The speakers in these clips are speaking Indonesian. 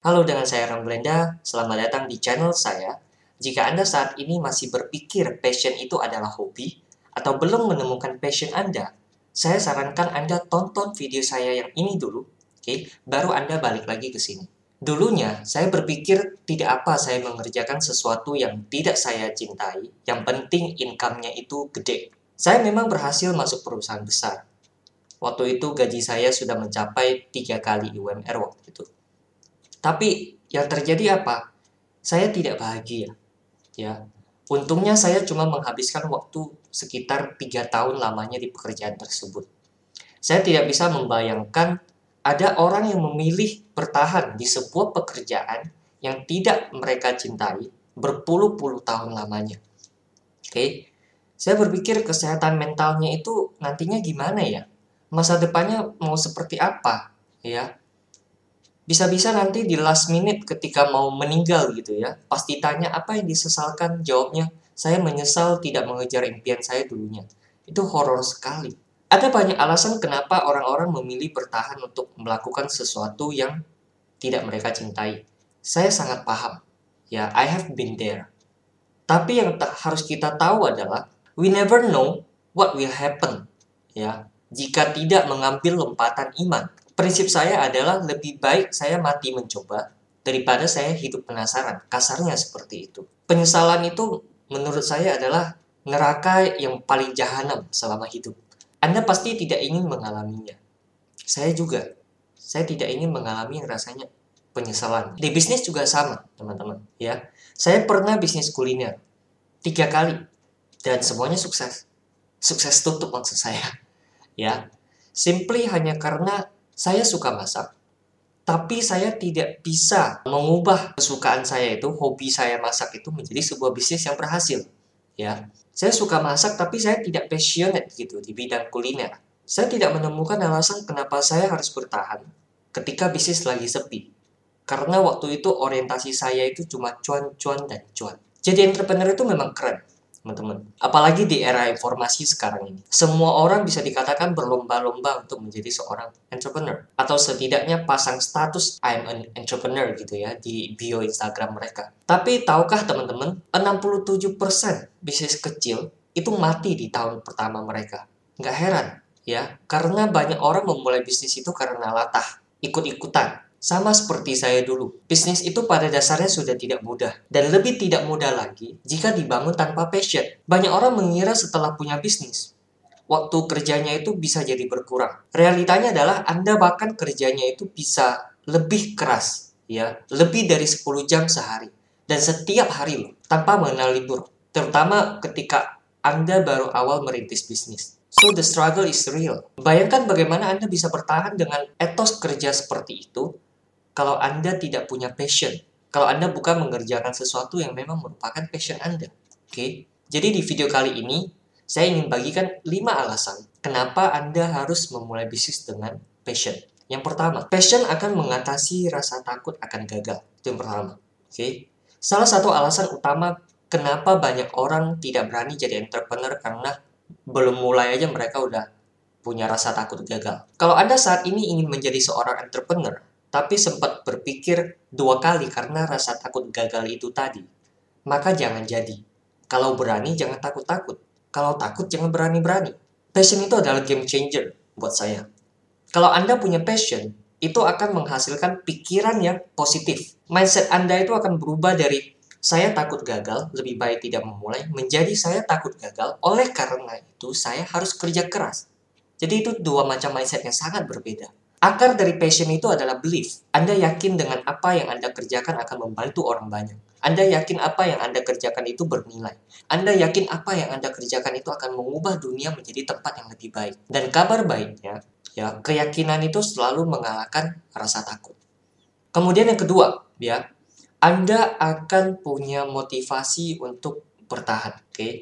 Halo, dengan saya Ramblenda. Selamat datang di channel saya. Jika Anda saat ini masih berpikir passion itu adalah hobi, atau belum menemukan passion Anda, saya sarankan Anda tonton video saya yang ini dulu, oke? Baru Anda balik lagi ke sini. Dulunya, saya berpikir tidak apa saya mengerjakan sesuatu yang tidak saya cintai, yang penting income-nya itu gede. Saya memang berhasil masuk perusahaan besar. Waktu itu gaji saya sudah mencapai tiga kali UMR waktu itu. Tapi yang terjadi apa? Saya tidak bahagia. Ya, untungnya saya cuma menghabiskan waktu sekitar tiga tahun lamanya di pekerjaan tersebut. Saya tidak bisa membayangkan ada orang yang memilih bertahan di sebuah pekerjaan yang tidak mereka cintai berpuluh-puluh tahun lamanya. Oke, saya berpikir kesehatan mentalnya itu nantinya gimana ya? masa depannya mau seperti apa ya bisa-bisa nanti di last minute ketika mau meninggal gitu ya pasti tanya apa yang disesalkan jawabnya saya menyesal tidak mengejar impian saya dulunya. Itu horor sekali. Ada banyak alasan kenapa orang-orang memilih bertahan untuk melakukan sesuatu yang tidak mereka cintai. Saya sangat paham. Ya I have been there. Tapi yang harus kita tahu adalah we never know what will happen. Ya jika tidak mengambil lompatan iman. Prinsip saya adalah lebih baik saya mati mencoba daripada saya hidup penasaran. Kasarnya seperti itu. Penyesalan itu menurut saya adalah neraka yang paling jahanam selama hidup. Anda pasti tidak ingin mengalaminya. Saya juga. Saya tidak ingin mengalami rasanya penyesalan. Di bisnis juga sama, teman-teman. Ya, saya pernah bisnis kuliner tiga kali dan semuanya sukses. Sukses tutup maksud saya ya. Simply hanya karena saya suka masak. Tapi saya tidak bisa mengubah kesukaan saya itu, hobi saya masak itu menjadi sebuah bisnis yang berhasil. Ya, saya suka masak tapi saya tidak passionate gitu di bidang kuliner. Saya tidak menemukan alasan kenapa saya harus bertahan ketika bisnis lagi sepi. Karena waktu itu orientasi saya itu cuma cuan-cuan dan cuan. Jadi entrepreneur itu memang keren teman-teman. Apalagi di era informasi sekarang ini. Semua orang bisa dikatakan berlomba-lomba untuk menjadi seorang entrepreneur. Atau setidaknya pasang status I'm an entrepreneur gitu ya di bio Instagram mereka. Tapi tahukah teman-teman, 67% bisnis kecil itu mati di tahun pertama mereka. Nggak heran ya, karena banyak orang memulai bisnis itu karena latah, ikut-ikutan, sama seperti saya dulu, bisnis itu pada dasarnya sudah tidak mudah, dan lebih tidak mudah lagi jika dibangun tanpa passion. Banyak orang mengira setelah punya bisnis, waktu kerjanya itu bisa jadi berkurang. Realitanya adalah Anda bahkan kerjanya itu bisa lebih keras, ya, lebih dari 10 jam sehari. Dan setiap hari loh, tanpa mengenal libur. Terutama ketika Anda baru awal merintis bisnis. So the struggle is real. Bayangkan bagaimana Anda bisa bertahan dengan etos kerja seperti itu kalau Anda tidak punya passion. Kalau Anda bukan mengerjakan sesuatu yang memang merupakan passion Anda. Oke, okay? jadi di video kali ini, saya ingin bagikan 5 alasan kenapa Anda harus memulai bisnis dengan passion. Yang pertama, passion akan mengatasi rasa takut akan gagal. Itu yang pertama. Oke, okay? salah satu alasan utama kenapa banyak orang tidak berani jadi entrepreneur karena belum mulai aja mereka udah punya rasa takut gagal. Kalau Anda saat ini ingin menjadi seorang entrepreneur, tapi sempat berpikir dua kali karena rasa takut gagal itu tadi, maka jangan jadi. Kalau berani, jangan takut-takut. Kalau takut, jangan berani-berani. Passion itu adalah game changer buat saya. Kalau Anda punya passion, itu akan menghasilkan pikiran yang positif. Mindset Anda itu akan berubah dari saya takut gagal, lebih baik tidak memulai, menjadi saya takut gagal, oleh karena itu saya harus kerja keras. Jadi itu dua macam mindset yang sangat berbeda. Akar dari passion itu adalah belief. Anda yakin dengan apa yang Anda kerjakan akan membantu orang banyak. Anda yakin apa yang Anda kerjakan itu bernilai. Anda yakin apa yang Anda kerjakan itu akan mengubah dunia menjadi tempat yang lebih baik. Dan kabar baiknya, ya, keyakinan itu selalu mengalahkan rasa takut. Kemudian yang kedua, ya, Anda akan punya motivasi untuk bertahan, oke? Okay?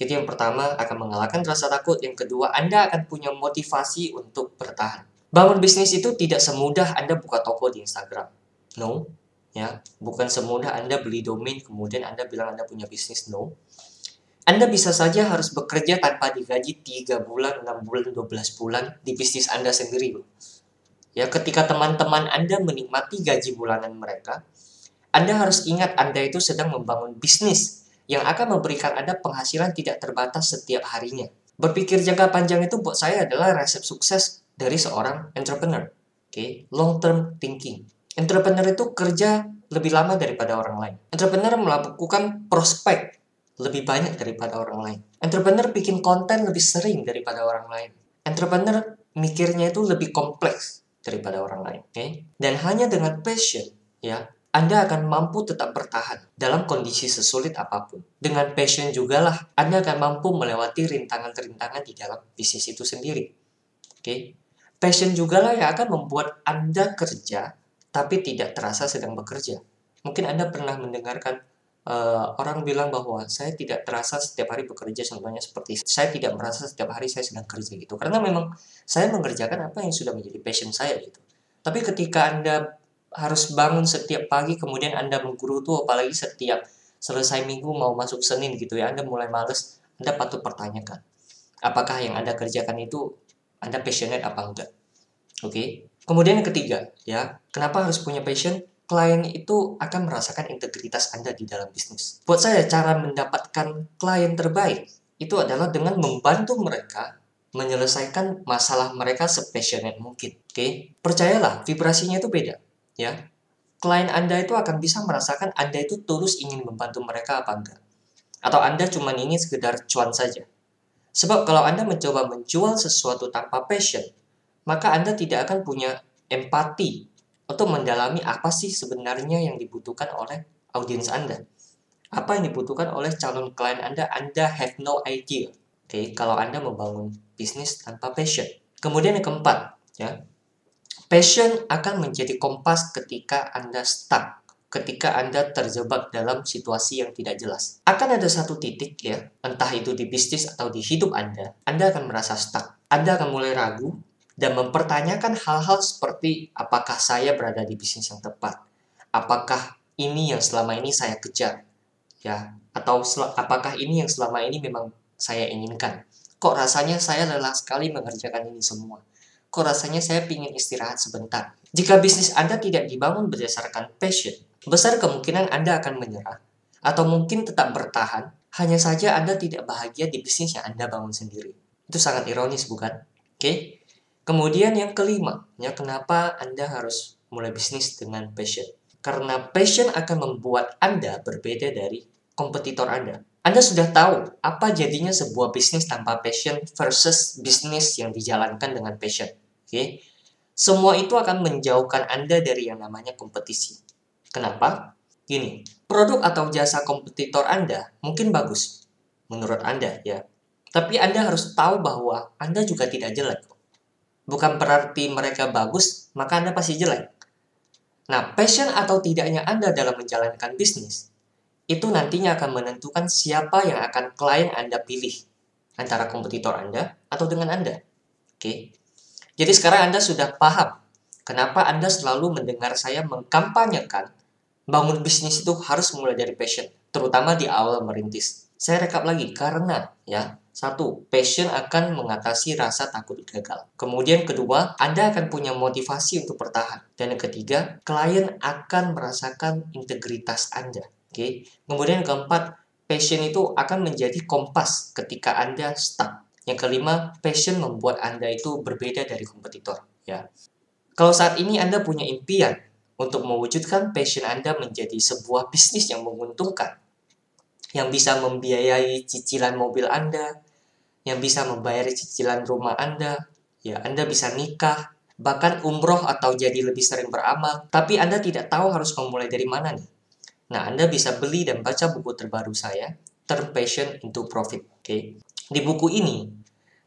Jadi yang pertama akan mengalahkan rasa takut, yang kedua Anda akan punya motivasi untuk bertahan. Bangun bisnis itu tidak semudah Anda buka toko di Instagram. No, ya, bukan semudah Anda beli domain kemudian Anda bilang Anda punya bisnis. No. Anda bisa saja harus bekerja tanpa digaji 3 bulan, 6 bulan, 12 bulan di bisnis Anda sendiri. Ya, ketika teman-teman Anda menikmati gaji bulanan mereka, Anda harus ingat Anda itu sedang membangun bisnis yang akan memberikan Anda penghasilan tidak terbatas setiap harinya. Berpikir jangka panjang itu buat saya adalah resep sukses dari seorang entrepreneur. Oke, okay? long term thinking. Entrepreneur itu kerja lebih lama daripada orang lain. Entrepreneur melakukan prospek lebih banyak daripada orang lain. Entrepreneur bikin konten lebih sering daripada orang lain. Entrepreneur mikirnya itu lebih kompleks daripada orang lain. Oke, okay? dan hanya dengan passion, ya, anda akan mampu tetap bertahan dalam kondisi sesulit apa pun. Dengan passion juga lah, Anda akan mampu melewati rintangan-rintangan di dalam bisnis itu sendiri. Oke, okay? Passion juga lah yang akan membuat Anda kerja, tapi tidak terasa sedang bekerja. Mungkin Anda pernah mendengarkan uh, orang bilang bahwa saya tidak terasa setiap hari bekerja contohnya seperti saya tidak merasa setiap hari saya sedang kerja gitu karena memang saya mengerjakan apa yang sudah menjadi passion saya gitu tapi ketika anda harus bangun setiap pagi kemudian Anda menggerutu apalagi setiap selesai minggu mau masuk Senin gitu ya Anda mulai males Anda patut pertanyakan apakah yang Anda kerjakan itu Anda passionate apa enggak oke okay? kemudian yang ketiga ya kenapa harus punya passion klien itu akan merasakan integritas Anda di dalam bisnis buat saya cara mendapatkan klien terbaik itu adalah dengan membantu mereka menyelesaikan masalah mereka sepassionate mungkin. Oke, okay? percayalah vibrasinya itu beda ya klien Anda itu akan bisa merasakan Anda itu tulus ingin membantu mereka apa enggak. Atau Anda cuma ingin sekedar cuan saja. Sebab kalau Anda mencoba menjual sesuatu tanpa passion, maka Anda tidak akan punya empati untuk mendalami apa sih sebenarnya yang dibutuhkan oleh audiens Anda. Apa yang dibutuhkan oleh calon klien Anda, Anda have no idea. Oke, okay? kalau Anda membangun bisnis tanpa passion. Kemudian yang keempat, ya, Passion akan menjadi kompas ketika Anda stuck, ketika Anda terjebak dalam situasi yang tidak jelas. Akan ada satu titik ya, entah itu di bisnis atau di hidup Anda, Anda akan merasa stuck. Anda akan mulai ragu dan mempertanyakan hal-hal seperti apakah saya berada di bisnis yang tepat? Apakah ini yang selama ini saya kejar? Ya, atau apakah ini yang selama ini memang saya inginkan? Kok rasanya saya lelah sekali mengerjakan ini semua? kok rasanya saya ingin istirahat sebentar. Jika bisnis Anda tidak dibangun berdasarkan passion, besar kemungkinan Anda akan menyerah, atau mungkin tetap bertahan, hanya saja Anda tidak bahagia di bisnis yang Anda bangun sendiri. Itu sangat ironis, bukan? Oke. Kemudian yang kelima, ya kenapa Anda harus mulai bisnis dengan passion? Karena passion akan membuat Anda berbeda dari kompetitor Anda. Anda sudah tahu apa jadinya sebuah bisnis tanpa passion versus bisnis yang dijalankan dengan passion. Oke. Semua itu akan menjauhkan Anda dari yang namanya kompetisi. Kenapa? Gini, produk atau jasa kompetitor Anda mungkin bagus menurut Anda ya. Tapi Anda harus tahu bahwa Anda juga tidak jelek. Bukan berarti mereka bagus, maka Anda pasti jelek. Nah, passion atau tidaknya Anda dalam menjalankan bisnis itu nantinya akan menentukan siapa yang akan klien Anda pilih antara kompetitor Anda atau dengan Anda. Oke. Jadi sekarang Anda sudah paham kenapa Anda selalu mendengar saya mengkampanyekan bangun bisnis itu harus mulai dari passion, terutama di awal merintis. Saya rekap lagi karena ya satu, passion akan mengatasi rasa takut gagal. Kemudian kedua, Anda akan punya motivasi untuk bertahan. Dan yang ketiga, klien akan merasakan integritas Anda. Oke. Kemudian yang keempat, passion itu akan menjadi kompas ketika Anda stuck. Yang kelima, passion membuat Anda itu berbeda dari kompetitor. Ya, kalau saat ini Anda punya impian untuk mewujudkan passion Anda menjadi sebuah bisnis yang menguntungkan, yang bisa membiayai cicilan mobil Anda, yang bisa membayar cicilan rumah Anda, ya Anda bisa nikah, bahkan umroh atau jadi lebih sering beramal, tapi Anda tidak tahu harus memulai dari mana nih. Nah, Anda bisa beli dan baca buku terbaru saya, Turn Passion into Profit. Oke. Okay? Di buku ini,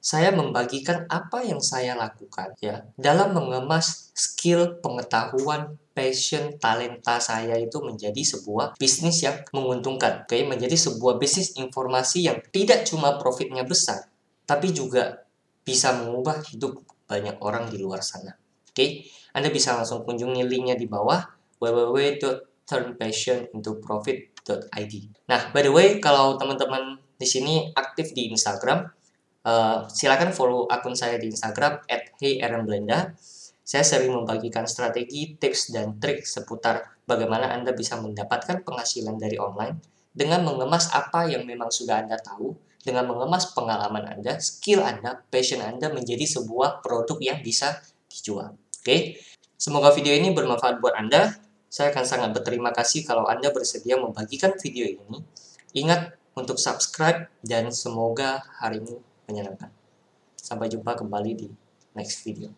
saya membagikan apa yang saya lakukan ya dalam mengemas skill, pengetahuan, passion, talenta saya itu menjadi sebuah bisnis yang menguntungkan. Oke, menjadi sebuah bisnis informasi yang tidak cuma profitnya besar, tapi juga bisa mengubah hidup banyak orang di luar sana. Oke, Anda bisa langsung kunjungi linknya di bawah www.turnpassionintoprofit.id. Nah, by the way, kalau teman-teman di sini aktif di Instagram, uh, silakan follow akun saya di Instagram @heyaronblenda. saya sering membagikan strategi, tips, dan trik seputar bagaimana Anda bisa mendapatkan penghasilan dari online dengan mengemas apa yang memang sudah Anda tahu, dengan mengemas pengalaman Anda, skill Anda, passion Anda menjadi sebuah produk yang bisa dijual. Oke, semoga video ini bermanfaat buat Anda. Saya akan sangat berterima kasih kalau Anda bersedia membagikan video ini. Ingat untuk subscribe dan semoga harimu menyenangkan. Sampai jumpa kembali di next video.